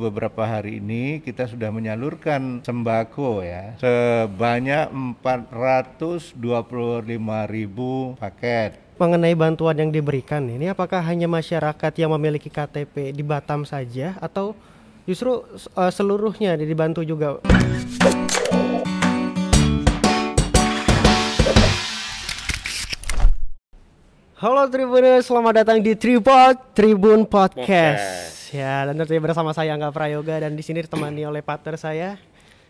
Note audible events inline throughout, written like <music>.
Beberapa hari ini kita sudah menyalurkan sembako ya sebanyak 425 ribu paket. Mengenai bantuan yang diberikan ini apakah hanya masyarakat yang memiliki KTP di Batam saja atau justru uh, seluruhnya dibantu juga? Halo Tribuners, selamat datang di Tripod Tribun Podcast. Ya, dan tentunya bersama saya Angga Prayoga dan di sini ditemani oleh partner saya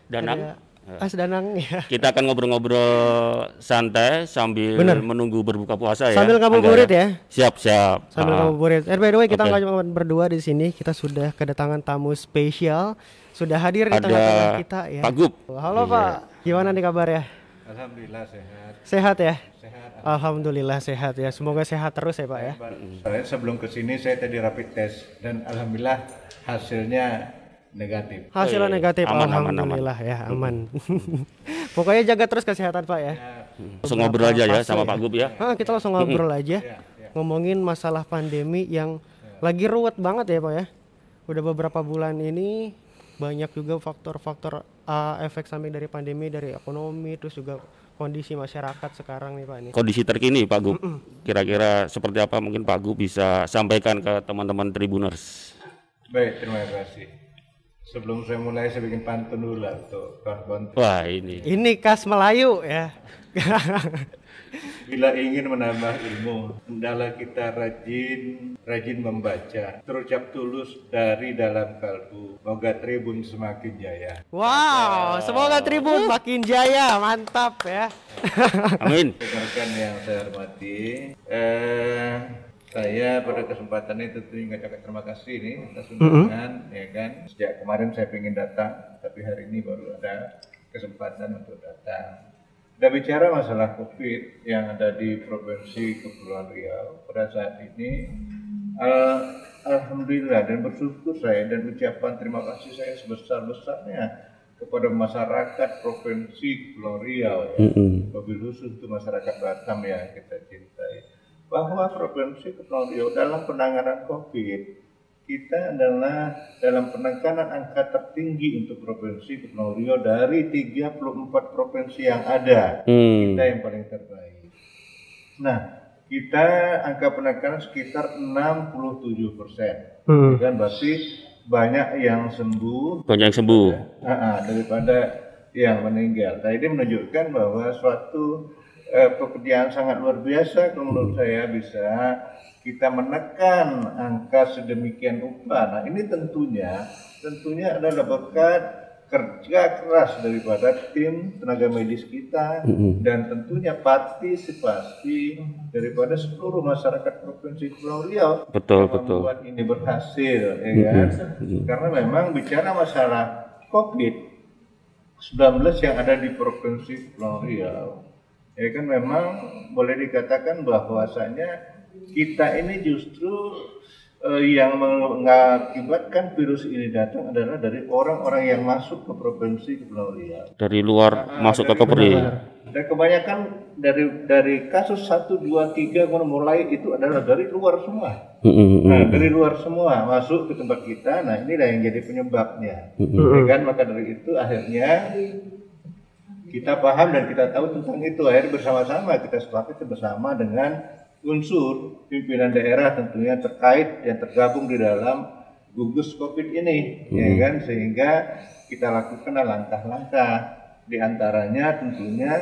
Danang. As Danang ya. Kita akan ngobrol-ngobrol santai sambil Bener. menunggu berbuka puasa ya. Sambil ngabuburit ya. Siap, siap. Sambil ah. ngabuburit. Eh, by the way, kita nggak okay. cuma berdua di sini, kita sudah kedatangan tamu spesial, sudah hadir di tengah-tengah kita ya. Pak Gup. Halo iya. Pak, gimana nih kabar ya? Alhamdulillah sehat. Sehat ya? Alhamdulillah sehat ya. Semoga sehat terus ya Pak ya. Saya sebelum ke sini saya tadi rapid test dan alhamdulillah hasilnya negatif. Hasilnya negatif. Aman, alhamdulillah aman, aman. ya aman. <laughs> Pokoknya jaga terus kesehatan Pak ya. ya. Langsung ngobrol aja ya sama Pak Gub ya. Ah, kita langsung ngobrol aja. Ya, ya. Ngomongin masalah pandemi yang ya. lagi ruwet banget ya Pak ya. Udah beberapa bulan ini banyak juga faktor-faktor uh, efek samping dari pandemi dari ekonomi terus juga kondisi masyarakat sekarang nih Pak ini. Kondisi terkini Pak Gub. Kira-kira seperti apa mungkin Pak Gub bisa sampaikan ke teman-teman Tribuners. Baik, terima kasih. Sebelum saya mulai saya bikin pantun dulu lah untuk. Wah, ini. Ini khas Melayu ya. <laughs> Bila ingin menambah ilmu, hendaklah kita rajin, rajin membaca. Terucap tulus dari dalam kalbu. Semoga Tribun semakin jaya. Wow, semoga Tribun makin jaya, mantap ya. Amin. Rekan yang saya hormati, eh, saya pada kesempatan ini tentu mengucapkan terima kasih nih atas undangan, mm -hmm. ya kan. Sejak kemarin saya ingin datang, tapi hari ini baru ada kesempatan untuk datang kita bicara masalah COVID yang ada di Provinsi Kepulauan Riau pada saat ini, al Alhamdulillah dan bersyukur saya dan ucapan terima kasih saya sebesar-besarnya kepada masyarakat Provinsi Kepulauan Riau, ya, mm -hmm. khusus untuk masyarakat Batam yang kita cintai, bahwa Provinsi Kepulauan Riau dalam penanganan COVID kita adalah dalam penekanan angka tertinggi untuk provinsi Kepulauan Riau dari 34 provinsi yang ada. Hmm. Kita yang paling terbaik. Nah, kita angka penekanan sekitar 67 persen. Hmm. Kan berarti banyak yang sembuh. Banyak yang sembuh. Daripada, daripada yang meninggal. Nah, ini menunjukkan bahwa suatu eh, pekerjaan sangat luar biasa menurut hmm. saya bisa kita menekan angka sedemikian rupa. Nah, ini tentunya tentunya adalah berkat kerja keras daripada tim tenaga medis kita mm-hmm. dan tentunya partisipasi daripada seluruh masyarakat provinsi Pulau Riau betul betul membuat ini berhasil ya kan mm-hmm. karena memang bicara masalah COVID 19 yang ada di provinsi Pulau Riau ya kan memang boleh dikatakan bahwasanya kita ini justru uh, yang mengakibatkan virus ini datang adalah dari orang-orang yang masuk ke provinsi Kepulauan Riau. Dari luar nah, masuk ke Kepri. Dan kebanyakan dari dari kasus 1 2 3 mulai itu adalah dari luar semua. Nah, dari luar semua masuk ke tempat kita. Nah, inilah yang jadi penyebabnya. Ya kan maka dari itu akhirnya kita paham dan kita tahu tentang itu akhirnya bersama-sama kita sepakat bersama dengan unsur pimpinan daerah tentunya terkait yang tergabung di dalam gugus COVID ini, ya hmm. ya kan? Sehingga kita lakukan langkah-langkah di antaranya tentunya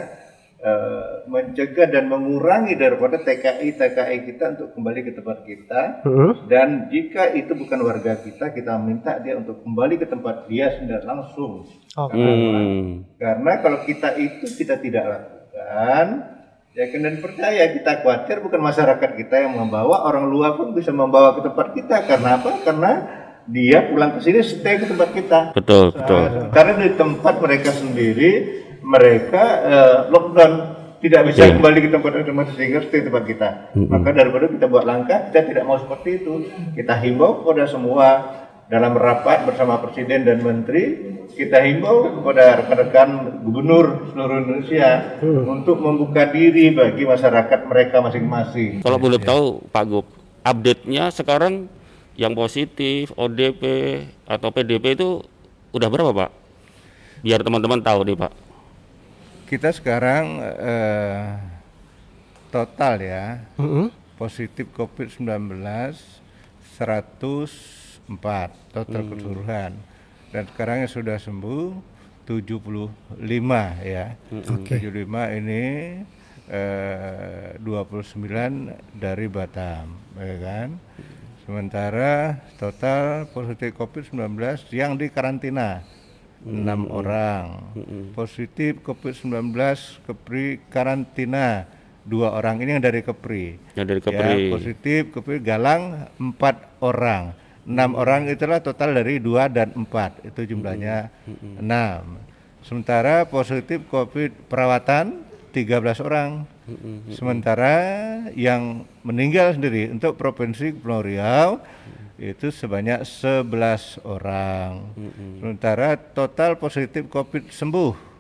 uh, mencegah dan mengurangi daripada TKI TKI kita untuk kembali ke tempat kita hmm. dan jika itu bukan warga kita kita minta dia untuk kembali ke tempat dia sendiri langsung okay. karena, hmm. karena kalau kita itu kita tidak lakukan Yakin dan percaya kita khawatir bukan masyarakat kita yang membawa orang luar pun bisa membawa ke tempat kita karena apa? Karena dia pulang ke sini stay ke tempat kita. Betul, nah, betul. Karena di tempat mereka sendiri mereka uh, lockdown tidak bisa yeah. kembali ke tempat tempat sehingga stay tempat kita. Mm -hmm. Maka daripada kita buat langkah, kita tidak mau seperti itu. Kita himbau kepada semua dalam rapat bersama Presiden dan Menteri kita himbau kepada rekan-rekan gubernur seluruh Indonesia hmm. untuk membuka diri bagi masyarakat mereka masing-masing. Kalau boleh ya. tahu Pak Gub, update-nya sekarang yang positif, ODP atau PDP itu udah berapa Pak? Biar teman-teman tahu nih Pak. Kita sekarang eh, total ya Mm -hmm. positif COVID-19 104 total keseluruhan dan sekarang yang sudah sembuh 75 ya. Oke. 75 ini eh, 29 dari Batam, ya kan? Sementara total positif COVID-19 yang di karantina enam orang. Positif COVID-19 Kepri karantina dua orang. Ini yang dari Kepri. Yang dari Ya, Kepri. positif Kepri Galang empat orang. Enam orang itulah total dari dua dan empat. Itu jumlahnya enam. Sementara positif COVID perawatan 13 orang. Sementara yang meninggal sendiri untuk provinsi Kepulauan Riau itu sebanyak 11 orang. Sementara total positif COVID sembuh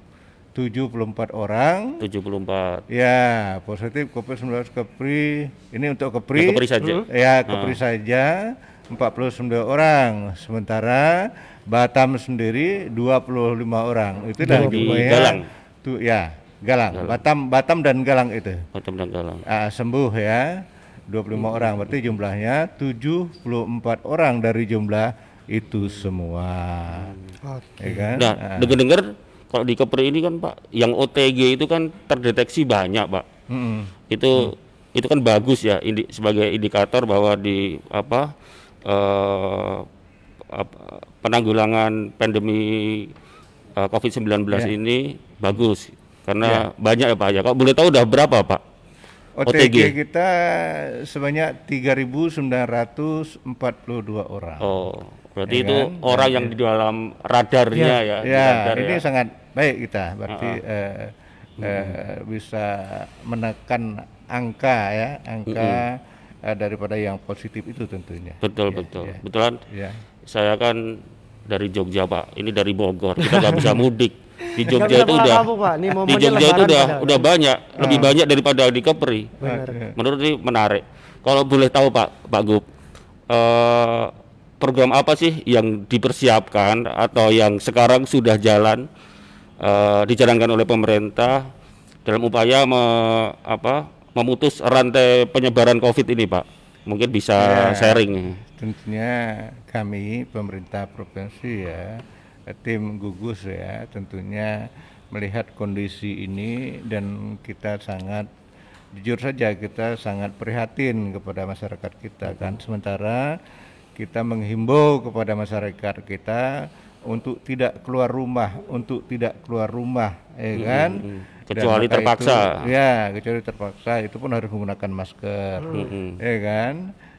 74 orang. 74. Ya, positif COVID-19 Kepri. Ini untuk Kepri. Ya, Kepri saja. Ya, Kepri saja 49 orang. Sementara Batam sendiri 25 orang. Itu jumlahnya. Galang. Tuh ya, Galang. Batam Batam dan Galang itu. Batam dan Galang. Ah, sembuh ya. 25 orang. Berarti jumlahnya 74 orang dari jumlah itu semua. Oke. Ya kan? Nah, Ah. dengar-dengar kalau di Kepri ini kan Pak, yang OTG itu kan terdeteksi banyak Pak. Mm-mm. Itu itu kan bagus ya indi- sebagai indikator bahwa di apa eh, apa- penanggulangan pandemi eh, COVID-19 Ya. ini bagus karena banyak ya Pak ya. Kalau boleh tahu udah berapa Pak? OTG, OTG. kita sebanyak 3.942 orang. Oh, berarti Ya itu kan? orang yang di dalam radarnya ya. di ya, radar ini ya. sangat baik kita, berarti eh, eh, bisa menekan angka ya, angka eh, daripada yang positif itu tentunya. Betul Ya, betul. ya. Betulan Ya. saya kan dari Jogja Pak, ini dari Bogor, kita nggak <laughs> bisa mudik. Di Jogja itu udah, Pak. Ini di Jogja itu udah padahal. udah banyak, lebih Ah. banyak daripada di Kepri. Benar. Menurut ini menarik. Kalau boleh tahu Pak, Pak Gub, eh, program apa sih yang dipersiapkan atau yang sekarang sudah jalan eh, dijalankan oleh pemerintah dalam upaya me- apa, memutus rantai penyebaran COVID ini Pak? Mungkin bisa Ya. sharing. Tentunya kami pemerintah provinsi ya, tim gugus ya, tentunya melihat kondisi ini dan kita sangat jujur saja kita sangat prihatin kepada masyarakat kita kan. Sementara kita menghimbau kepada masyarakat kita untuk tidak keluar rumah, untuk tidak keluar rumah, ya kan? Dan Kecuali terpaksa. itu- ya, kecuali terpaksa itu pun harus menggunakan masker, ya kan?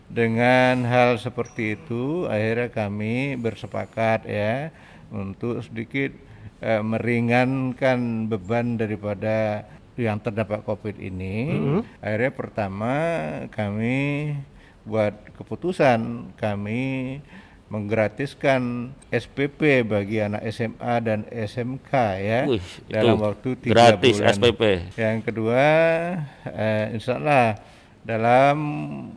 Dengan hal seperti itu, akhirnya kami bersepakat ya untuk sedikit eh, meringankan beban daripada yang terdampak COVID ini. Akhirnya pertama kami buat keputusan kami menggratiskan SPP bagi anak SMA dan SMK ya Wih, dalam waktu tiga gratis bulan. SPP. Yang kedua, eh, insya Allah dalam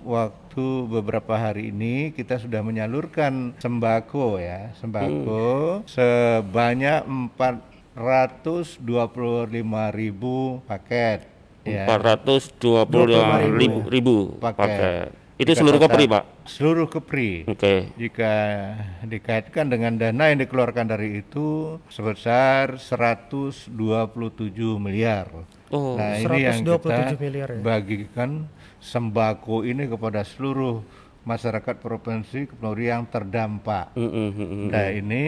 waktu beberapa hari ini kita sudah menyalurkan sembako ya, sembako sebanyak 425 ribu paket. Ya. 425 ribu, ribu Paket. paket. Itu Jika seluruh Kepri, Pak? Seluruh Kepri. Oke. Jika dikaitkan dengan dana yang dikeluarkan dari itu sebesar 127 miliar. Oh, nah, ini yang kita 127 miliar ya? bagikan sembako ini kepada seluruh masyarakat provinsi Kepulauan yang terdampak. mm, mm, mm, mm. Nah, ini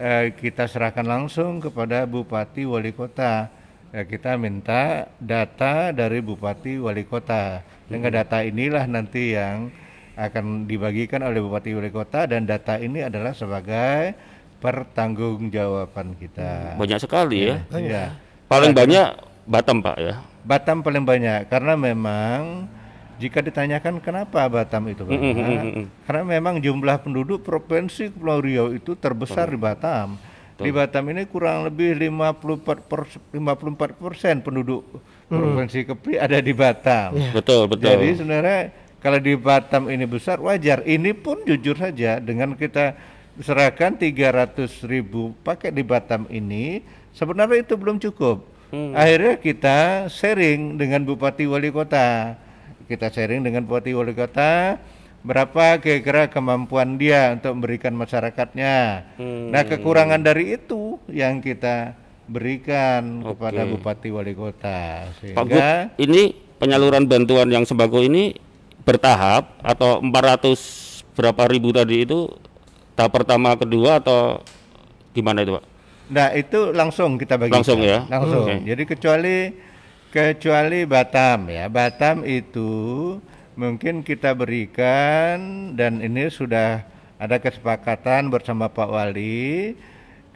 eh, kita serahkan langsung kepada Bupati Wali Kota. Ya, kita minta data dari Bupati Wali Kota. Dengan data inilah nanti yang akan dibagikan oleh Bupati Wali Kota dan data ini adalah sebagai pertanggungjawaban kita. Banyak sekali ya. Ya. Paling banyak Batam, Pak ya. Batam paling banyak karena memang jika ditanyakan kenapa Batam itu banyak, karena memang jumlah penduduk provinsi Kepulauan Riau itu terbesar di Batam. Di Batam ini kurang lebih 54 persen, 54 persen penduduk provinsi Kepri ada di Batam. Betul, betul. Jadi sebenarnya Kalau di Batam ini besar wajar. Ini pun jujur saja dengan kita serahkan 300 ribu pakai di Batam ini sebenarnya itu belum cukup. Hmm. Akhirnya kita sharing dengan Bupati Wali Kota. Kita sharing dengan Bupati Wali Kota berapa kira-kira kemampuan dia untuk memberikan masyarakatnya. Hmm. Nah kekurangan dari itu yang kita berikan okay. kepada Bupati Wali Kota. Sehingga Pak Gut, ini penyaluran bantuan yang sembako ini bertahap atau 400 berapa ribu tadi itu tahap pertama kedua atau gimana itu Pak? Nah itu langsung kita bagi. Langsung ya. Langsung. Okay. Jadi kecuali kecuali Batam ya. Batam itu mungkin kita berikan dan ini sudah ada kesepakatan bersama Pak Wali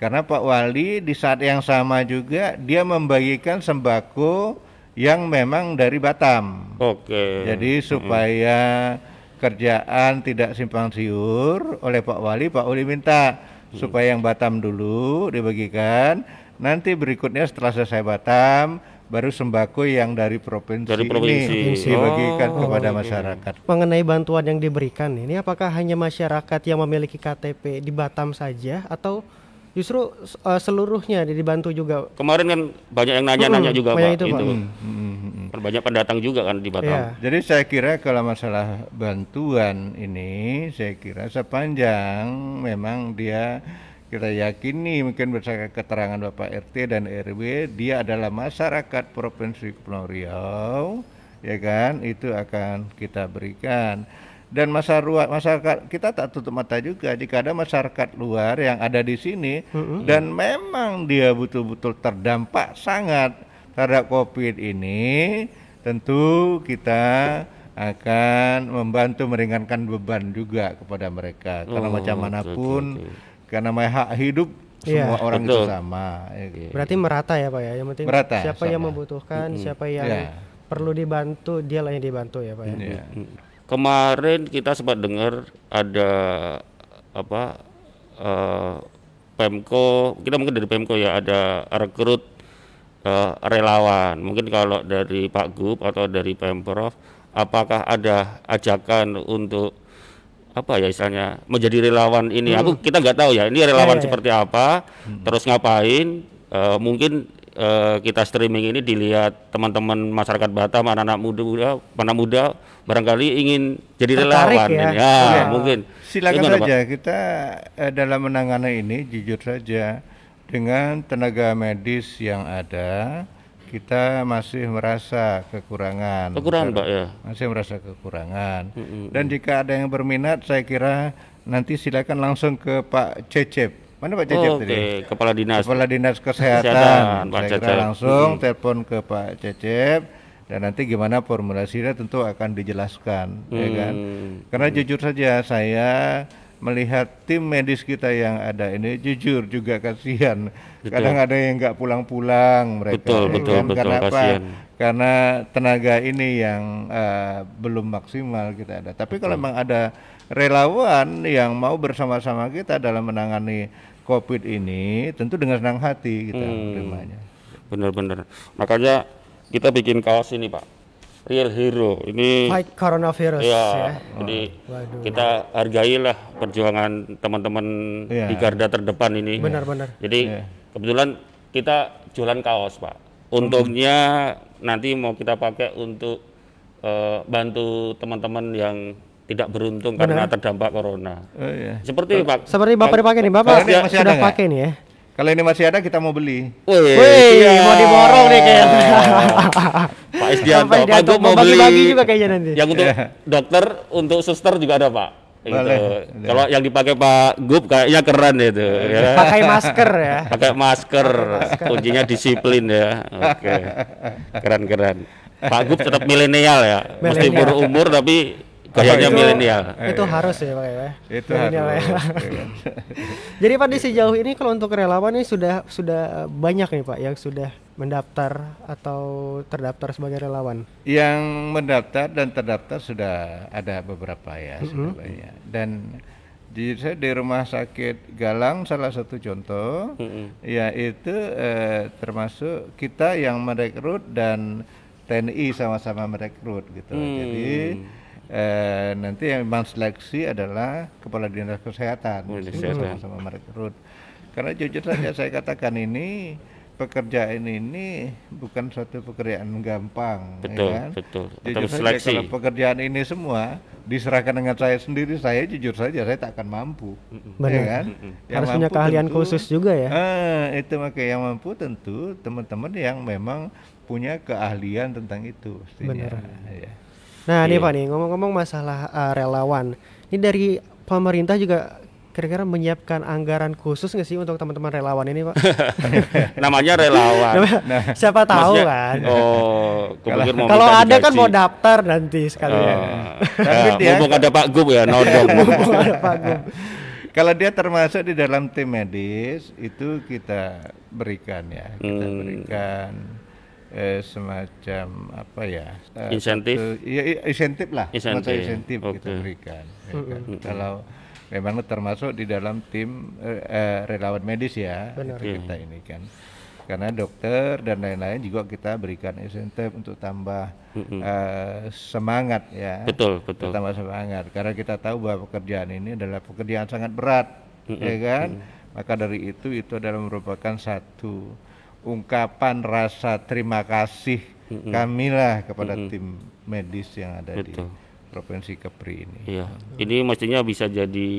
karena Pak Wali di saat yang sama juga dia membagikan sembako yang memang dari Batam. Oke. Jadi supaya hmm. kerjaan tidak simpang siur oleh Pak Wali, Pak Wali minta hmm. supaya yang Batam dulu dibagikan. Nanti berikutnya setelah selesai Batam baru sembako yang dari provinsi, dari provinsi. ini dibagikan oh, kepada masyarakat. Mengenai bantuan yang diberikan ini apakah hanya masyarakat yang memiliki KTP di Batam saja atau justru uh, seluruhnya dibantu juga? Kemarin kan banyak yang nanya-nanya hmm, juga Pak itu. itu. Hmm, hmm, hmm, hmm. Banyak pendatang juga kan di Batam. Yeah. Jadi saya kira kalau masalah bantuan ini saya kira sepanjang memang dia kita yakini mungkin berdasarkan keterangan Bapak RT dan RW dia adalah masyarakat Provinsi Kepulauan Riau ya kan itu akan kita berikan dan masyarakat kita tak tutup mata juga jika ada masyarakat luar yang ada di sini mm-hmm. dan memang dia betul-betul terdampak sangat terhadap COVID ini tentu kita akan membantu meringankan beban juga kepada mereka karena oh, macam mana pun okay, okay karena hak hidup iya. semua orang Betul. itu sama. Ya, gitu. Berarti merata ya pak ya. Yang penting merata, siapa sama. yang membutuhkan, hmm. siapa yang yeah. perlu dibantu, dialah yang dibantu ya pak ya. Yeah. Kemarin kita sempat dengar ada apa uh, Pemko, kita mungkin dari Pemko ya ada rekrut uh, relawan. Mungkin kalau dari Pak Gub atau dari Pemprov, apakah ada ajakan untuk apa ya istilahnya menjadi relawan ini hmm. aku kita nggak tahu ya ini relawan yeah, seperti apa hmm. terus ngapain uh, mungkin uh, kita streaming ini dilihat teman-teman masyarakat Batam anak-anak muda anak muda barangkali ingin jadi Tertarik relawan ya, ya, ya. mungkin silakan Gimana, saja Pak? kita uh, dalam menangani ini jujur saja dengan tenaga medis yang ada kita masih merasa kekurangan. Kekurangan, Pak ya. Masih merasa kekurangan. Mm -hmm. Dan jika ada yang berminat, saya kira nanti silakan langsung ke Pak Cecep. Mana Pak Cecep oh, tadi? Okay. Kepala Dinas. Kepala Dinas Kesehatan. Kesehatan Pak saya Cecep. kira langsung mm -hmm. telepon ke Pak Cecep dan nanti gimana formulasinya tentu akan dijelaskan, hmm. ya kan? Karena hmm. jujur saja saya melihat tim medis kita yang ada ini jujur juga kasihan. Betul. Kadang ada yang nggak pulang-pulang mereka. Betul, ya betul, kan? betul. Karena apa? Karena tenaga ini yang uh, belum maksimal kita ada. Tapi kalau memang ada relawan yang mau bersama-sama kita dalam menangani COVID ini, tentu dengan senang hati kita hmm. menerimanya. Benar-benar. Makanya kita bikin kaos ini, Pak real hero ini fight coronavirus ya, ya. jadi Waduh. kita hargailah perjuangan teman-teman ya. di garda terdepan ini benar-benar jadi ya. kebetulan kita jualan kaos pak untungnya hmm. nanti mau kita pakai untuk uh, bantu teman-teman yang tidak beruntung Benar. karena terdampak corona. Oh, iya. Seperti Pak. Seperti Bapak dipakai nih, Bapak sudah, sudah pakai nih ya. Kalau ini masih ada kita mau beli. Wih, Wih mau diborong nih kayaknya. Pak <laughs> Isdianto, Pak Isdianto mau bagi, bagi juga kayaknya nanti. Yang untuk yeah. dokter, untuk suster juga ada Pak. Gitu. Kalau yang dipakai Pak Gub kayaknya keren itu. Ya. Pakai masker ya. Pakai masker. Kuncinya disiplin ya. Oke. <laughs> Keren-keren. Pak Gub tetap milenial ya. Mesti berumur tapi Kayaknya milenial. Itu harus ya Pak ya. Itu harus. Ya. <laughs> Jadi Pak di sejauh ini kalau untuk relawan ini sudah sudah banyak nih Pak yang sudah mendaftar atau terdaftar sebagai relawan. Yang mendaftar dan terdaftar sudah ada beberapa ya mm -hmm. sudah banyak. Dan di saya di rumah sakit Galang salah satu contoh mm -hmm. yaitu eh, termasuk kita yang merekrut dan TNI sama-sama merekrut gitu. Mm. Jadi eh, nanti yang memang seleksi adalah kepala dinas kesehatan kesehatan. sama merekrut. Karena jujur saja saya katakan ini pekerjaan ini bukan suatu pekerjaan gampang, ya Betul, kan? betul. Jujur Atau saja seleksi. kalau pekerjaan ini semua diserahkan dengan saya sendiri, saya jujur saja saya tak akan mampu, Benar. ya kan? Yang Harus punya keahlian tentu- khusus juga ya. Ah, itu makanya yang mampu tentu teman-teman yang memang punya keahlian tentang itu, pastinya. Benar. Ya. Nah, Iya. Pak nih ngomong-ngomong masalah uh, relawan. Ini dari pemerintah juga kira-kira menyiapkan anggaran khusus nggak sih untuk teman-teman relawan ini, Pak? <laughs> Namanya relawan. Siapa tahu Maksudnya- kan. Oh, Kalau minta ada kan mau daftar nanti sekalian. Oh. <laughs> Tapi Ya, dia- mumpung ada Pak Gub ya, <laughs> nodong. Mumpung ada Pak Gub. Kalau dia termasuk di dalam tim medis itu kita berikan ya, kita Hmm. berikan eh, semacam apa ya? eh, Insentif? satu- Iya, iya, insentif lah, Insentif, insentif kita oke. berikan. ya kan. Kalau memang termasuk di dalam tim eh, eh, relawan medis ya, Benar. itu kita ini kan. Karena dokter dan lain-lain juga kita berikan insentif untuk tambah eh, semangat ya Betul, betul. tambah semangat karena kita tahu bahwa pekerjaan ini adalah pekerjaan sangat berat ya kan maka dari itu itu adalah merupakan satu ungkapan rasa terima kasih kamilah kepada tim medis yang ada Betul. di provinsi Kepri ini Iya, ini mestinya bisa jadi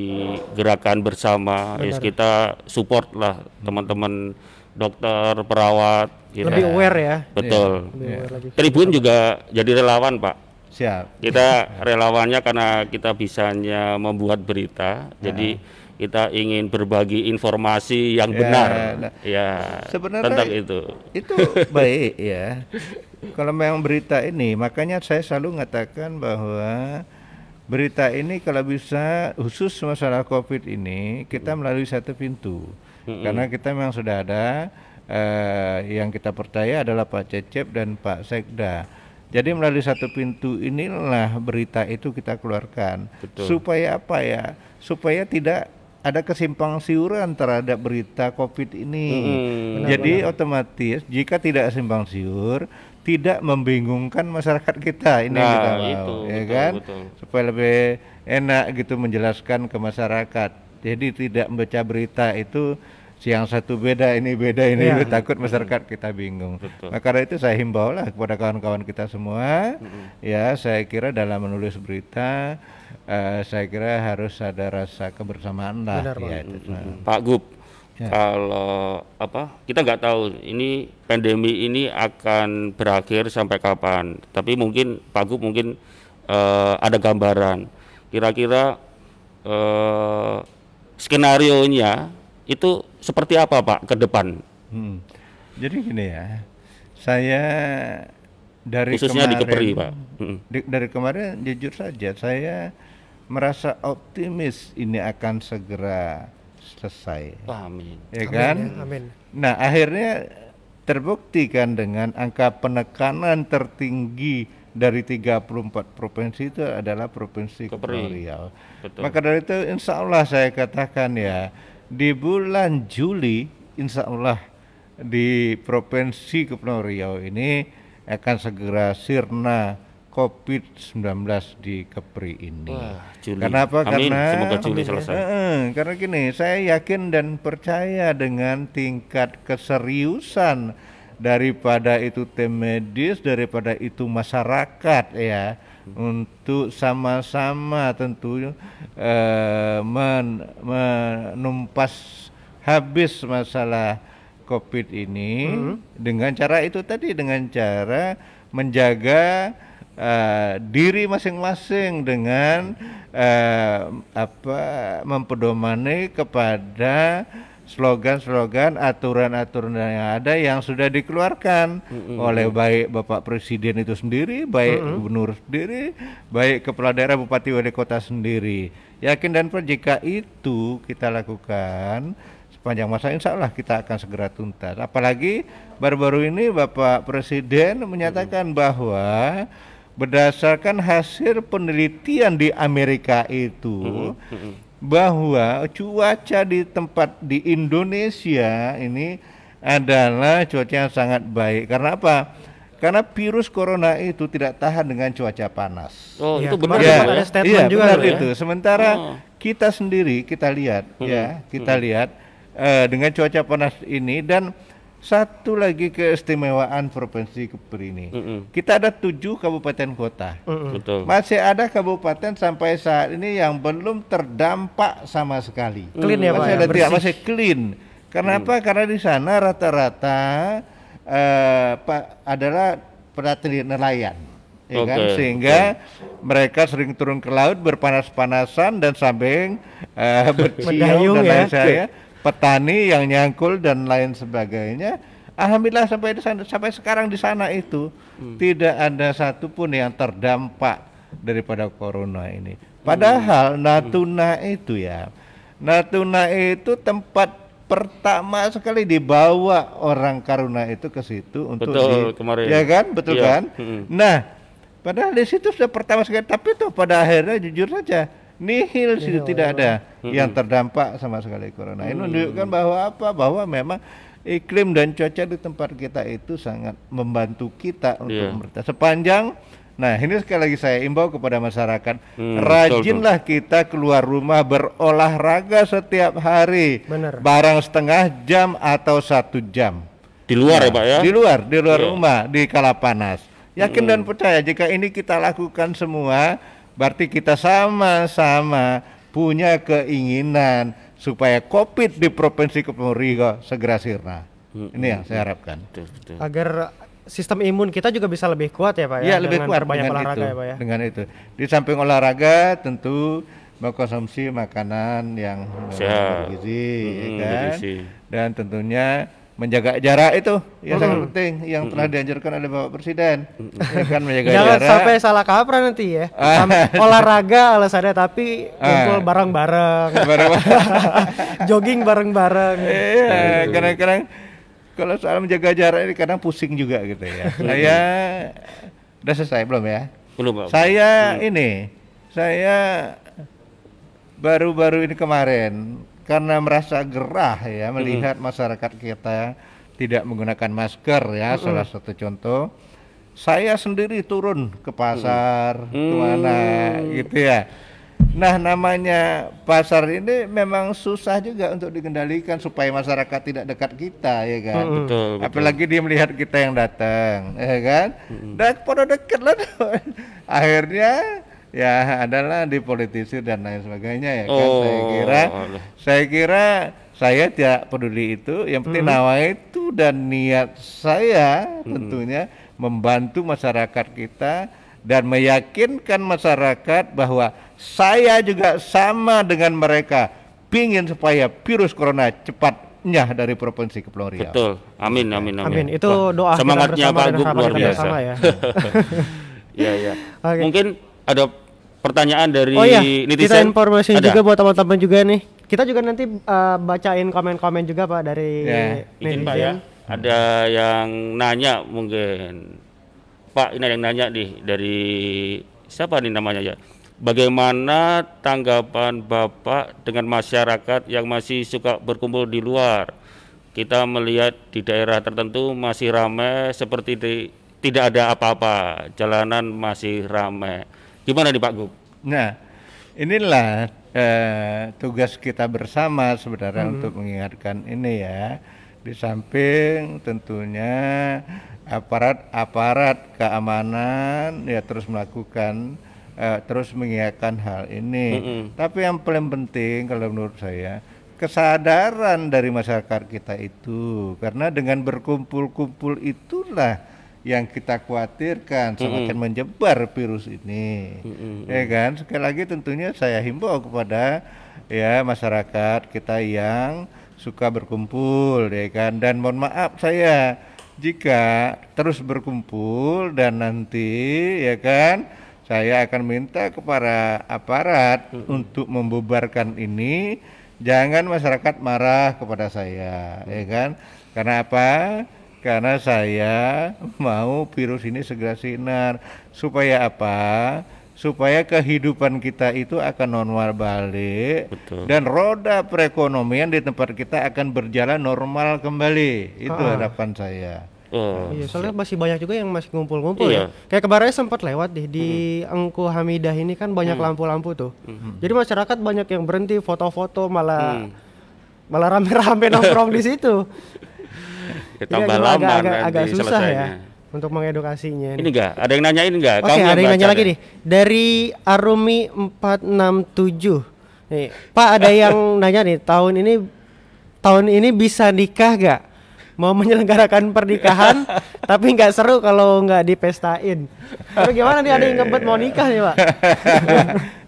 gerakan bersama. Ya, kita support lah teman-teman dokter, perawat. Gitu. Lebih aware ya. Betul. Lagi. Tribun juga jadi relawan, Pak. siap Kita <laughs> relawannya karena kita bisanya membuat berita, jadi kita ingin berbagi informasi yang Ya, benar. nah, Ya, sebenarnya tentang itu. itu baik ya. Kalau memang berita ini makanya saya selalu mengatakan bahwa berita ini kalau bisa khusus masalah covid ini kita melalui satu pintu. Karena kita memang sudah ada eh, yang kita percaya adalah Pak Cecep dan Pak Sekda. Jadi melalui satu pintu inilah berita itu kita keluarkan. Supaya apa ya? Supaya tidak ada kesimpang siuran terhadap berita COVID ini. Jadi otomatis jika tidak simpang siur, tidak membingungkan masyarakat kita ini Nah, kita mau, itu, ya betul, kan? betul. Supaya lebih enak gitu menjelaskan ke masyarakat. Jadi tidak membaca berita itu yang satu beda ini beda ini Iya. takut masyarakat kita bingung. Betul. Maka dari itu saya himbau lah kepada kawan-kawan kita semua, ya saya kira dalam menulis berita, eh, saya kira harus ada rasa kebersamaan lah. Benar, ya, itu. Nah, Pak Gub, Ya. kalau apa kita nggak tahu ini pandemi ini akan berakhir sampai kapan. Tapi mungkin Pak Gub mungkin eh, ada gambaran. Kira-kira eh, skenario nya itu seperti apa Pak ke depan? Hmm. Jadi gini ya, saya dari Khususnya di kemarin, Kepri, Pak. Di- dari kemarin jujur saja saya merasa optimis ini akan segera selesai, Amin. ya Amin kan? Amin. Nah akhirnya terbukti kan dengan angka penekanan tertinggi dari 34 provinsi itu adalah provinsi Kepri. Kepulauan Riau. Betul. Maka dari itu insya Allah saya katakan ya di bulan Juli insya Allah di provinsi Kepulauan Riau ini akan segera sirna COVID-19 di Kepri ini. Wah, Juli. Kenapa? Amin. Karena Semoga Juli selesai. Heeh, karena gini, saya yakin dan percaya dengan tingkat keseriusan daripada itu tim medis, daripada itu masyarakat ya, untuk sama-sama tentu eh, men- menumpas habis masalah COVID ini dengan cara itu tadi dengan cara menjaga eh, diri masing-masing dengan eh, apa mempedomani kepada slogan-slogan aturan-aturan yang ada yang sudah dikeluarkan oleh baik Bapak Presiden itu sendiri, baik gubernur sendiri, baik kepala daerah bupati wali kota sendiri. Yakin dan percaya jika itu kita lakukan sepanjang masa insya Allah kita akan segera tuntas. Apalagi baru-baru ini Bapak Presiden menyatakan bahwa berdasarkan hasil penelitian di Amerika itu bahwa cuaca di tempat di Indonesia ini adalah cuaca yang sangat baik. Karena apa? karena virus corona itu tidak tahan dengan cuaca panas. Oh, Ya, itu benar kemarin ya, ada ya? statement iya, juga benar ya. itu. Sementara Oh. kita sendiri kita lihat ya, kita lihat eh, dengan cuaca panas ini dan satu lagi keistimewaan provinsi Kepri ini. Mm-mm. Kita ada tujuh kabupaten kota. Mm-mm. Betul. Masih ada kabupaten sampai saat ini yang belum terdampak sama sekali. Clean ya, Pak, masih ya, ada tidak bersih. masih clean. Kenapa? Karena di sana rata-rata eh, Pak adalah petani nelayan. Ya kan? Oke, Sehingga mereka sering turun ke laut berpanas-panasan dan sambil eh, <laughs> bercium dan ya. lain saya petani yang nyangkul dan lain sebagainya. Alhamdulillah sampai di sana, sampai sekarang di sana itu Hmm. tidak ada satupun yang terdampak daripada corona ini. Padahal Natuna itu ya, Natuna itu tempat pertama sekali dibawa orang Karuna itu ke situ untuk Betul, di- kemarin. ya kan, betul Iya, kan? mm-mm. Nah, padahal di situ sudah pertama sekali, tapi tuh pada akhirnya jujur saja nihil situ tidak ada yang terdampak sama sekali corona. Ini menunjukkan bahwa apa? Bahwa memang iklim dan cuaca di tempat kita itu sangat membantu kita untuk Iya. bertahan. Sepanjang Nah, ini sekali lagi saya imbau kepada masyarakat, Hmm, rajinlah kita keluar rumah berolahraga setiap hari, Benar. barang setengah jam atau satu jam. Di luar ya, Pak ya? Di luar, di luar Iya. rumah, di kala panas. Yakin dan percaya jika ini kita lakukan semua, berarti kita sama-sama punya keinginan supaya COVID di Provinsi Kepulauan Riau segera sirna. Ini yang saya harapkan. Betul, betul. Agar sistem imun kita juga bisa lebih kuat ya Pak ya. Iya, lebih dengan kuat dengan olahraga itu. ya Pak ya. Dengan itu. Di samping olahraga tentu mengkonsumsi makanan yang Sehat. bergizi, ya Mm, kan? bergizi. Dan tentunya menjaga jarak itu yang sangat Mm. penting yang telah dianjurkan oleh Bapak Presiden. Ya kan menjaga Jangan jarak. sampai salah kaprah nanti ya. Ah. Olahraga alasannya tapi kumpul Ah. bareng-bareng. <laughs> Barang- <laughs> Jogging bareng-bareng. Iya, kadang-kadang kalau soal menjaga jarak ini kadang pusing juga gitu ya. Saya udah selesai belum ya? Belum, Pak. Saya ini, saya baru-baru ini kemarin karena merasa gerah ya melihat masyarakat kita tidak menggunakan masker ya salah satu contoh. Saya sendiri turun ke pasar ke mana gitu ya. Nah namanya pasar ini memang susah juga untuk dikendalikan supaya masyarakat tidak dekat kita ya kan. Betul, betul. Apalagi dia melihat kita yang datang, ya kan? Dan pada dekat lah. <laughs> Akhirnya ya adalah dipolitisir dan lain sebagainya ya kan. Saya Oh, kira, alah. saya kira saya tidak peduli itu. Yang penting nawa itu dan niat saya tentunya membantu masyarakat kita dan meyakinkan masyarakat bahwa saya juga sama dengan mereka pingin supaya virus corona cepat nyah dari provinsi Kepulauan Riau. Betul. Amin, amin, amin. Amin. Itu Wah, doa semangatnya bersama Pak Gub luar biasa. bersama ya. Iya, <laughs> iya. Oke. Mungkin ada pertanyaan dari Oh iya, netizen. kita informasi Ada? juga buat teman-teman juga nih. Kita juga nanti uh, bacain komen-komen juga Pak dari Ya, Izin Pak netizen. ya. Ada yang nanya mungkin. Pak, ini ada yang nanya nih dari siapa nih namanya ya? Bagaimana tanggapan Bapak dengan masyarakat yang masih suka berkumpul di luar? Kita melihat di daerah tertentu masih ramai seperti di- tidak ada apa-apa, jalanan masih ramai. Gimana nih Pak Gub? Nah, inilah eh, tugas kita bersama sebenarnya untuk mengingatkan ini ya. Di samping tentunya aparat-aparat keamanan ya terus melakukan eh, terus mengingatkan hal ini. Tapi yang paling penting kalau menurut saya kesadaran dari masyarakat kita itu karena dengan berkumpul-kumpul itulah yang kita khawatirkan semakin menyebar virus ini. Ya kan? Sekali lagi tentunya saya himbau kepada ya masyarakat kita yang suka berkumpul ya kan? Dan mohon maaf saya jika terus berkumpul dan nanti ya kan? Saya akan minta kepada aparat untuk membubarkan ini. Jangan masyarakat marah kepada saya ya kan? Karena apa karena saya mau virus ini segera sinar supaya apa supaya kehidupan kita itu akan normal balik Betul. dan roda perekonomian di tempat kita akan berjalan normal kembali itu harapan saya Oh, Iya, soalnya masih banyak juga yang masih ngumpul-ngumpul Iya. ya. Kayak kemarin sempat lewat deh di Engku Hamidah ini kan banyak lampu-lampu tuh. Jadi masyarakat banyak yang berhenti foto-foto malah Hmm. malah rame-rame <laughs> nongkrong di situ. <laughs> Ya, tambah agak- lama agak, agak, nanti agak susah ya untuk mengedukasinya. Ini enggak? Ada yang nanyain enggak? Oke, ada yang nanya lagi nih. Dari Arumi 467. Nih, Pak ada <laughs> yang nanya nih, tahun ini tahun ini bisa nikah gak? Mau menyelenggarakan pernikahan <laughs> tapi nggak seru kalau nggak dipestain. Tapi gimana nih ada yang ngebet mau nikah nih, Pak?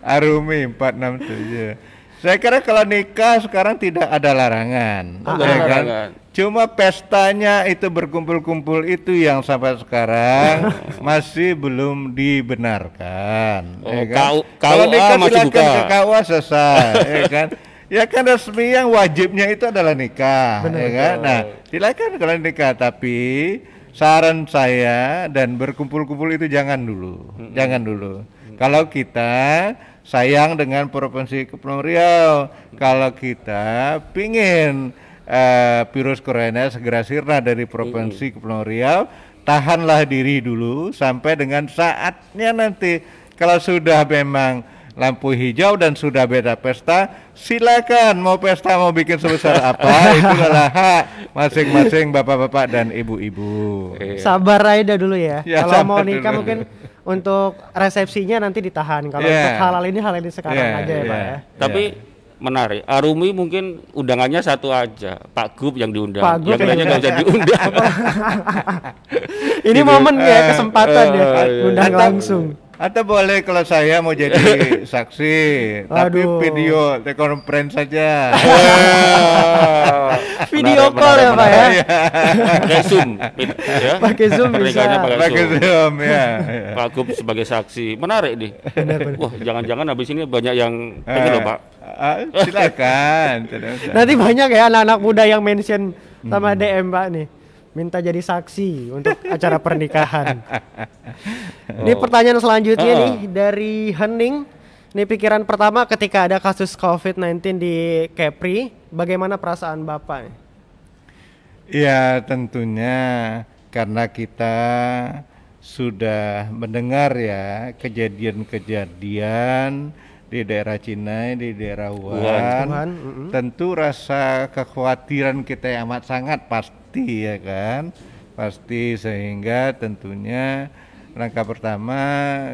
Arumi 467. Saya kira kalau nikah sekarang tidak ada larangan. Oh, ya kan? larangan. Cuma pestanya itu berkumpul-kumpul itu yang sampai sekarang <laughs> masih belum dibenarkan. Oh, ya kan? Kalau nikah masih silakan buka. ke KUA selesai, <laughs> ya kan? Ya kan resmi yang wajibnya itu adalah nikah, ya kan? Nah, silakan kalau nikah tapi saran saya dan berkumpul-kumpul itu jangan dulu, jangan dulu. Kalau kita sayang dengan provinsi Kepulauan Riau, kalau kita pingin eh, virus corona segera sirna dari provinsi Kepulauan Riau, tahanlah diri dulu sampai dengan saatnya nanti. Kalau sudah memang lampu hijau dan sudah beda pesta, silakan mau pesta mau bikin sebesar <laughs> apa itu adalah hak masing-masing bapak-bapak dan ibu-ibu. Sabar aja dulu ya. Ya, kalau mau nikah dulu. mungkin untuk resepsinya nanti ditahan. Kalau Yeah. untuk halal ini halal ini sekarang Yeah, aja ya, Pak yeah. ya. Tapi menarik. Arumi mungkin undangannya satu aja, Pak Gub yang diundang. Pak Gub yang lainnya nggak usah diundang. <laughs> Ini momen ya kesempatan ya eh, iya. undang Atau- langsung. Atau boleh kalau saya mau jadi <laughs> saksi, tapi Aduh. video telekonferensi saja. Video Menarik, call ya, Pak ya. <laughs> Pakai Zoom, ya. Pakai Zoom bisa. Pakai Zoom. Ya. <laughs> Pak Gub sebagai saksi. Menarik nih. Wah, jangan-jangan habis ini banyak yang Eh, pengen loh, Pak. ah, silakan. tidak usah. Nanti banyak ya anak-anak muda yang mention sama Hmm. DM Pak nih. Minta jadi saksi untuk acara pernikahan. <laughs> Ini pertanyaan selanjutnya Oh. nih dari Hening. Ini pikiran pertama ketika ada kasus COVID-19 di Kepri, bagaimana perasaan Bapak? Ya tentunya karena kita sudah mendengar ya kejadian-kejadian di daerah Cina, di daerah Wuhan, Wuhan, tentu rasa kekhawatiran kita yang amat sangat pasti ya kan, pasti sehingga tentunya langkah pertama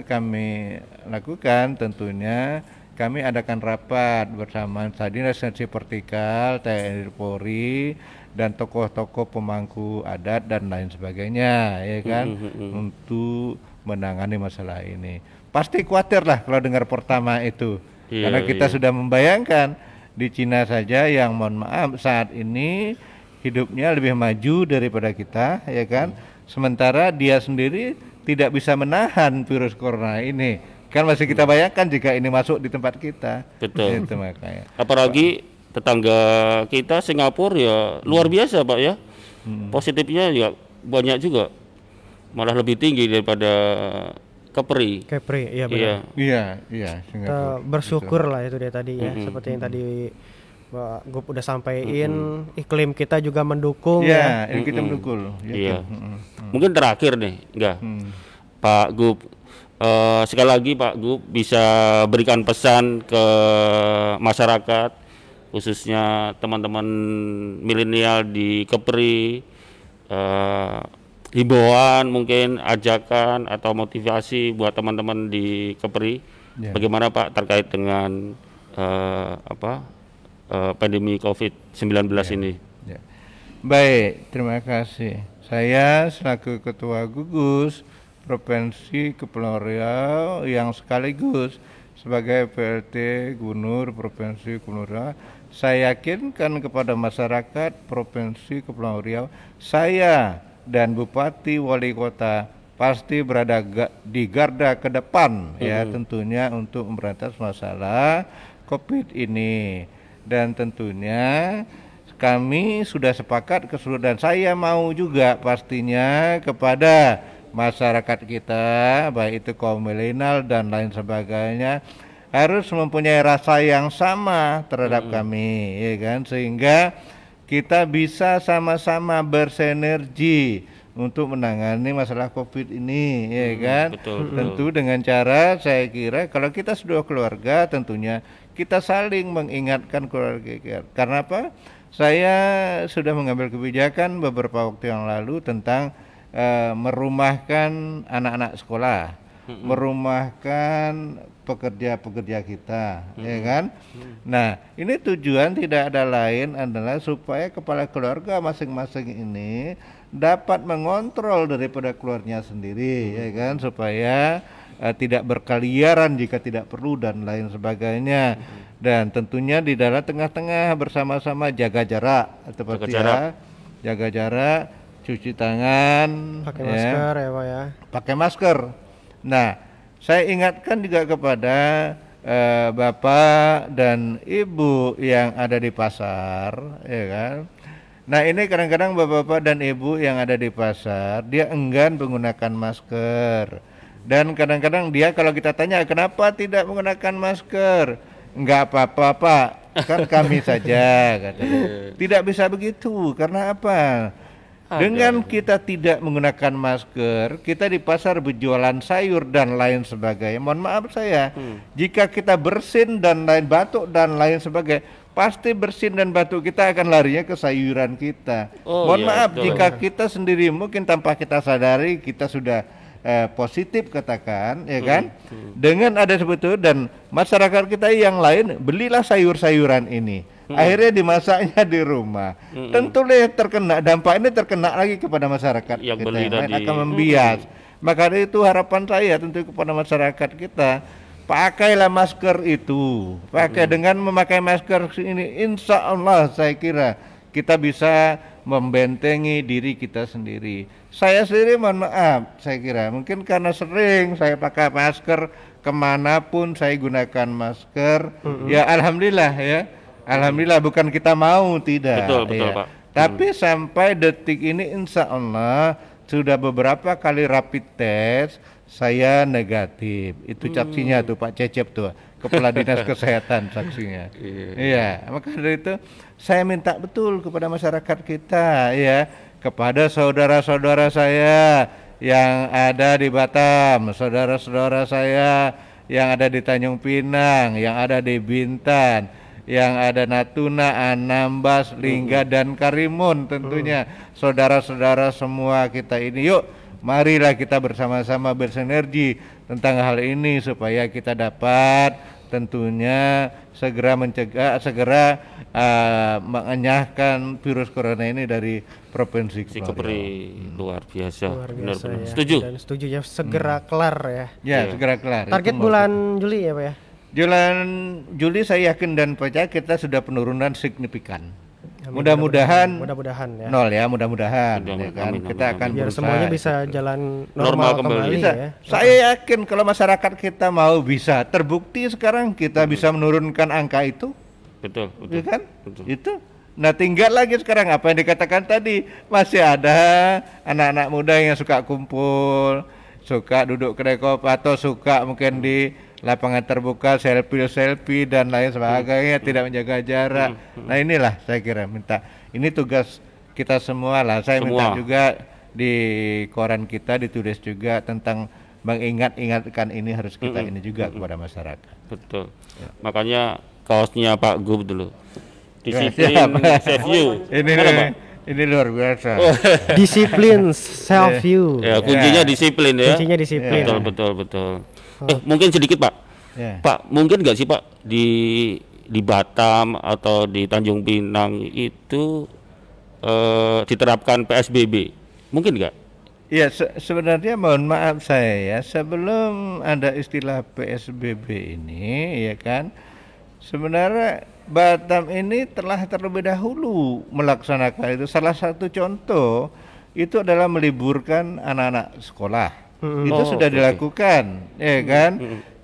kami lakukan tentunya kami adakan rapat bersama Dinas Sensi Vertikal, TNI Polri dan tokoh-tokoh pemangku adat dan lain sebagainya ya kan untuk menangani masalah ini. Pasti khawatir lah kalau dengar pertama itu. Iya, Karena kita iya. sudah membayangkan di Cina saja yang mohon maaf saat ini hidupnya lebih maju daripada kita ya kan. Sementara dia sendiri tidak bisa menahan virus corona ini. Kan masih kita bayangkan jika ini masuk di tempat kita. Betul. Itu makanya. Apalagi tetangga kita Singapura ya luar Hmm. biasa pak ya. Positifnya ya banyak juga, malah lebih tinggi daripada Kepri. Kepri, iya benar. Iya. Iya, iya. Kita Singapura. bersyukur lah itu dia tadi ya, seperti yang tadi Pak Gup udah sampaikan, iklim kita juga mendukung ya. Iya, kita mendukung. ya Iya. Mm-mm. Mungkin terakhir nih, enggak. Hmm. Pak Gub, eh, sekali lagi Pak Gub bisa berikan pesan ke masyarakat, khususnya teman-teman milenial di Kepri, eh, himbauan mungkin ajakan atau motivasi buat teman-teman di Kepri, Ya. bagaimana Pak terkait dengan eh, apa eh, pandemi COVID-19 ini? Ya. Baik, terima kasih. Saya selaku Ketua Gugus Provinsi Kepulauan Riau yang sekaligus sebagai PLT Gubernur Provinsi Kepulauan Riau, saya yakinkan kepada masyarakat Provinsi Kepulauan Riau, saya dan Bupati Wali Kota pasti berada ga- di garda ke depan ya tentunya untuk memberantas masalah COVID ini dan tentunya kami sudah sepakat keseluruhan dan saya mau juga pastinya kepada masyarakat kita baik itu kaum milenial dan lain sebagainya harus mempunyai rasa yang sama terhadap kami ya kan sehingga kita bisa sama-sama bersinergi untuk menangani masalah COVID ini, ya kan? betul, betul. Tentu dengan cara saya kira kalau kita sudah keluarga, tentunya kita saling mengingatkan keluarga kita. Karena apa? Saya sudah mengambil kebijakan beberapa waktu yang lalu tentang uh, merumahkan anak-anak sekolah, merumahkan pekerja-pekerja kita, ya kan? Nah, ini tujuan tidak ada lain adalah supaya kepala keluarga masing-masing ini dapat mengontrol daripada keluarnya sendiri, ya kan? Supaya uh, tidak berkeliaran jika tidak perlu dan lain sebagainya. Dan tentunya di dalam tengah-tengah bersama-sama jaga jarak seperti Jaga jarak. ya, jaga jarak, cuci tangan, Pakai ya masker ya Pak ya. pakai masker. Nah, saya ingatkan juga kepada eh, bapak dan ibu yang ada di pasar, ya kan. Nah, ini kadang-kadang bapak-bapak dan ibu yang ada di pasar dia enggan menggunakan masker. Dan kadang-kadang dia kalau kita tanya kenapa tidak menggunakan masker, enggak apa-apa pak, kan <laughs> kami saja katanya. Tidak bisa begitu karena apa? Dengan kita tidak menggunakan masker, kita di pasar berjualan sayur dan lain sebagainya. Mohon maaf saya, jika kita bersin dan lain batuk dan lain sebagainya, pasti bersin dan batuk kita akan larinya ke sayuran kita. Oh, Mohon iya, maaf betul. jika kita sendiri mungkin tanpa kita sadari kita sudah eh, positif katakan, ya kan? Dengan ada itu dan masyarakat kita yang lain belilah sayur-sayuran ini. Akhirnya dimasaknya di rumah. Tentu deh terkena dampak ini terkena lagi kepada masyarakat Yang kita beli yang lain akan membias. Maka dari itu harapan saya tentu kepada masyarakat kita pakailah masker itu. Pakai dengan memakai masker ini insya Allah saya kira kita bisa membentengi diri kita sendiri. Saya sendiri mohon maaf, saya kira mungkin karena sering saya pakai masker ke mana pun saya gunakan masker, ya alhamdulillah ya, alhamdulillah bukan kita mau tidak. Betul, betul, ya. Pak. Tapi sampai detik ini insya Allah sudah beberapa kali rapid test saya negatif. Itu saksinya tuh Pak Cecep tuh, Kepala Dinas <laughs> Kesehatan saksinya. Iya, maka dari itu saya minta betul kepada masyarakat kita ya, kepada saudara-saudara saya yang ada di Batam, saudara-saudara saya yang ada di Tanjung Pinang, yang ada di Bintan, yang ada Natuna, Anambas, Lingga dan Karimun tentunya. Saudara-saudara semua kita ini. Yuk marilah kita bersama-sama bersinergi tentang hal ini supaya kita dapat tentunya segera mencegah segera uh, mengenyahkan virus corona ini dari provinsi Kepri luar biasa. Luar Benar biasa benar. ya. Setuju. Dan setuju ya segera kelar ya. Ya, segera kelar. Target Itu bulan Juli ya Pak ya. Bulan Juli saya yakin dan percaya kita sudah penurunan signifikan. Amin, Mudah-mudahan Mudah-mudahan ya. nol ya, mudah-mudahan Mudah- ya kan. amin, kita amin, akan. Biar berusaha semuanya bisa itu. jalan Normal normal, kembali. kembali, Bisa. ya. Saya yakin kalau masyarakat kita mau bisa, terbukti sekarang kita bisa menurunkan angka itu, Betul, betul. ya kan? Betul. Itu. Nah, tinggal lagi sekarang apa yang dikatakan tadi, masih ada anak-anak muda yang suka kumpul, suka duduk kedai kopi atau suka mungkin di lapangan terbuka selfie-selfie dan lain sebagainya, tidak menjaga jarak. Nah, inilah saya kira minta. Ini tugas kita semua lah. Saya minta Semua. juga di koran kita ditulis juga tentang mengingat-ingatkan ini harus kita ini juga kepada masyarakat. Betul. Ya. Makanya kaosnya Pak Gub dulu. Ya, Disiplin save you. Ini ini luar biasa. <laughs> Disiplin <laughs> self view. Ya, kuncinya disiplin ya. Kuncinya disiplin. Betul, betul, betul. Eh, mungkin sedikit, Pak. Ya. Pak, mungkin nggak sih, Pak, di di Batam atau di Tanjung Pinang itu eh, diterapkan PSBB? Mungkin nggak? Ya se- sebenarnya mohon maaf saya ya sebelum ada istilah PSBB ini ya kan sebenarnya Batam ini telah terlebih dahulu melaksanakan itu salah satu contoh itu adalah meliburkan anak-anak sekolah itu Oh, sudah oke. dilakukan ya kan?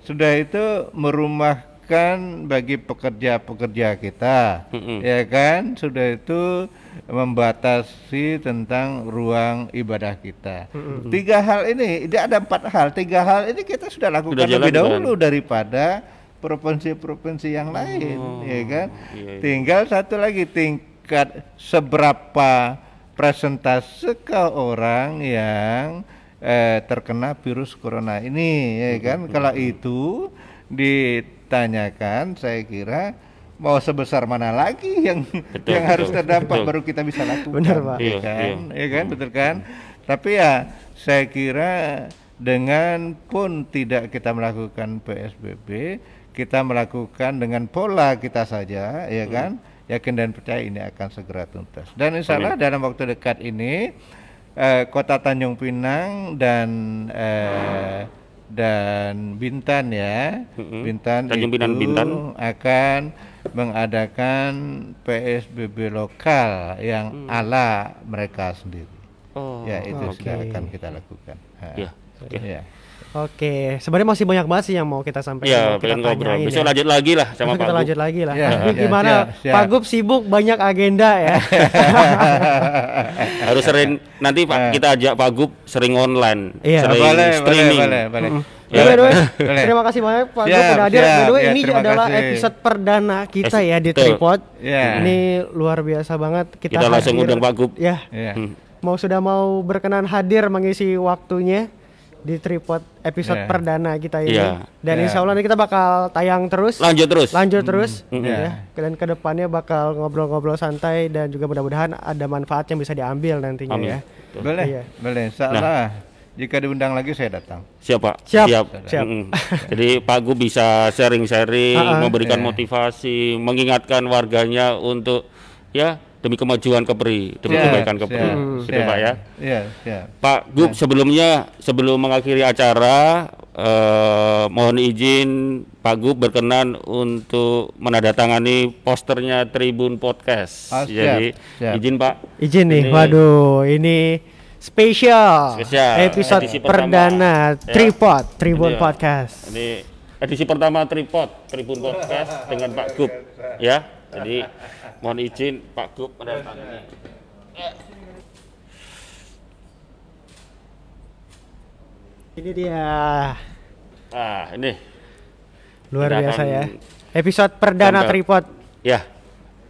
Sudah itu merumahkan bagi pekerja-pekerja kita Mm-mm. ya kan? Sudah itu membatasi tentang ruang ibadah kita. Tiga hal ini tidak ada empat hal. Tiga hal ini kita sudah lakukan Sudah lebih dahulu daripada provinsi-provinsi yang lain Oh, ya kan? iya, iya. tinggal satu lagi tingkat seberapa presentase ke orang yang eh, terkena virus corona ini ya kan? kalau itu ditanyakan saya kira mau sebesar mana lagi yang Betul, yang harus betul, terdampak betul. baru kita bisa lakukan Benar, Pak. ya Iya, kan? iya. ya kan? Betul kan? tapi ya saya kira dengan pun tidak kita melakukan PSBB kita melakukan dengan pola kita saja ya Hmm. kan? Yakin dan percaya ini akan segera tuntas. Dan insya Allah dalam waktu dekat ini eh, kota Tanjung Pinang dan eh, dan Bintan ya Mm-mm. Bintan Tanjung Pinang, Bintan. akan mengadakan PSBB lokal yang ala mereka sendiri Oh, ya itu oke. sudah akan kita lakukan Ha. Iya, oke. Ya. Oke, sebenarnya masih banyak banget sih yang mau kita sampaikan. Iya, mau kita ngobrol. Besok ya. lanjut lagi lah sama Besok Pak kita Gub. lanjut lagi lah. Ya, ya, gimana? siap, siap. Pak Gub sibuk banyak agenda ya. <laughs> Harus sering nanti Pak Eh. kita ajak Pak Gub sering online, Iya. sering boleh, boleh, streaming. boleh, boleh. Ya, Ya, by the way, boleh. terima kasih banyak Pak Gub udah hadir. By siap. the way, Ya, ini adalah kasih. episode perdana kita ya di. Tripod. Ya. Ini luar biasa banget kita, Kita langsung undang Pak Gub. Ya, Ya. Hmm. mau sudah mau berkenan hadir mengisi waktunya di Tripod episode Ya. perdana kita ini. Iya. Dan Ya. insya Allah ini kita bakal tayang terus. Lanjut terus. lanjut terus Mm. ya dan ke depannya bakal ngobrol-ngobrol santai dan juga mudah-mudahan ada manfaat yang bisa diambil nantinya Amin. ya Boleh, Iya. boleh. Insya Allah. Jika diundang lagi saya datang. Siap Pak. Siap, Siap. siap. Mm-mm. <laughs> Jadi Pak Gub bisa sharing-sharing, Ah, ah. memberikan Ya. motivasi, mengingatkan warganya untuk ya demi kemajuan Kepri, demi Siap, kebaikan Kepri. siap, Gitu siap. Pak ya. Iya, siap. Pak Gub sebelumnya sebelum mengakhiri acara eh, mohon izin Pak Gub berkenan untuk menandatangani posternya Tribun Podcast. Siap, Jadi siap. izin Pak. izin nih Ini- waduh ini spesial, Spesial, episode edisi pertama. perdana Ya. Tripod Tribun Ini ya. Podcast Ini edisi pertama Tripod Tribun Podcast dengan Pak Gub ya. Jadi mohon izin Pak Gub menandatangani. ini dia Ah, ini luar Kita biasa ya episode perdana. Tripod ya.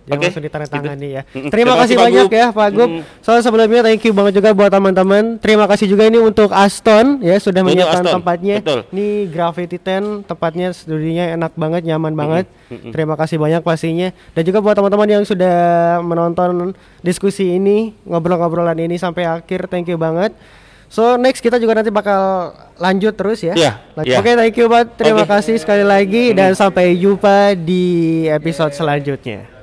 Yang Oke, langsung ditandatangani ya. Mm-mm. Terima Terima kasih kasih, banyak ya Pak Gub. Mm. So sebelumnya thank you banget juga buat teman-teman. Terima kasih juga ini untuk Aston ya sudah menyiapkan tempatnya. betul. Ini Gravity 10 tempatnya studinya enak banget, nyaman banget. mm-mm. Terima kasih banyak pastinya. Dan juga buat teman-teman yang sudah menonton diskusi ini, ngobrol-ngobrolan ini sampai akhir. Thank you banget. So next kita juga nanti bakal lanjut terus ya. Like- iya. Oke, thank you banget. Terima Oke. kasih sekali lagi dan sampai jumpa di episode selanjutnya.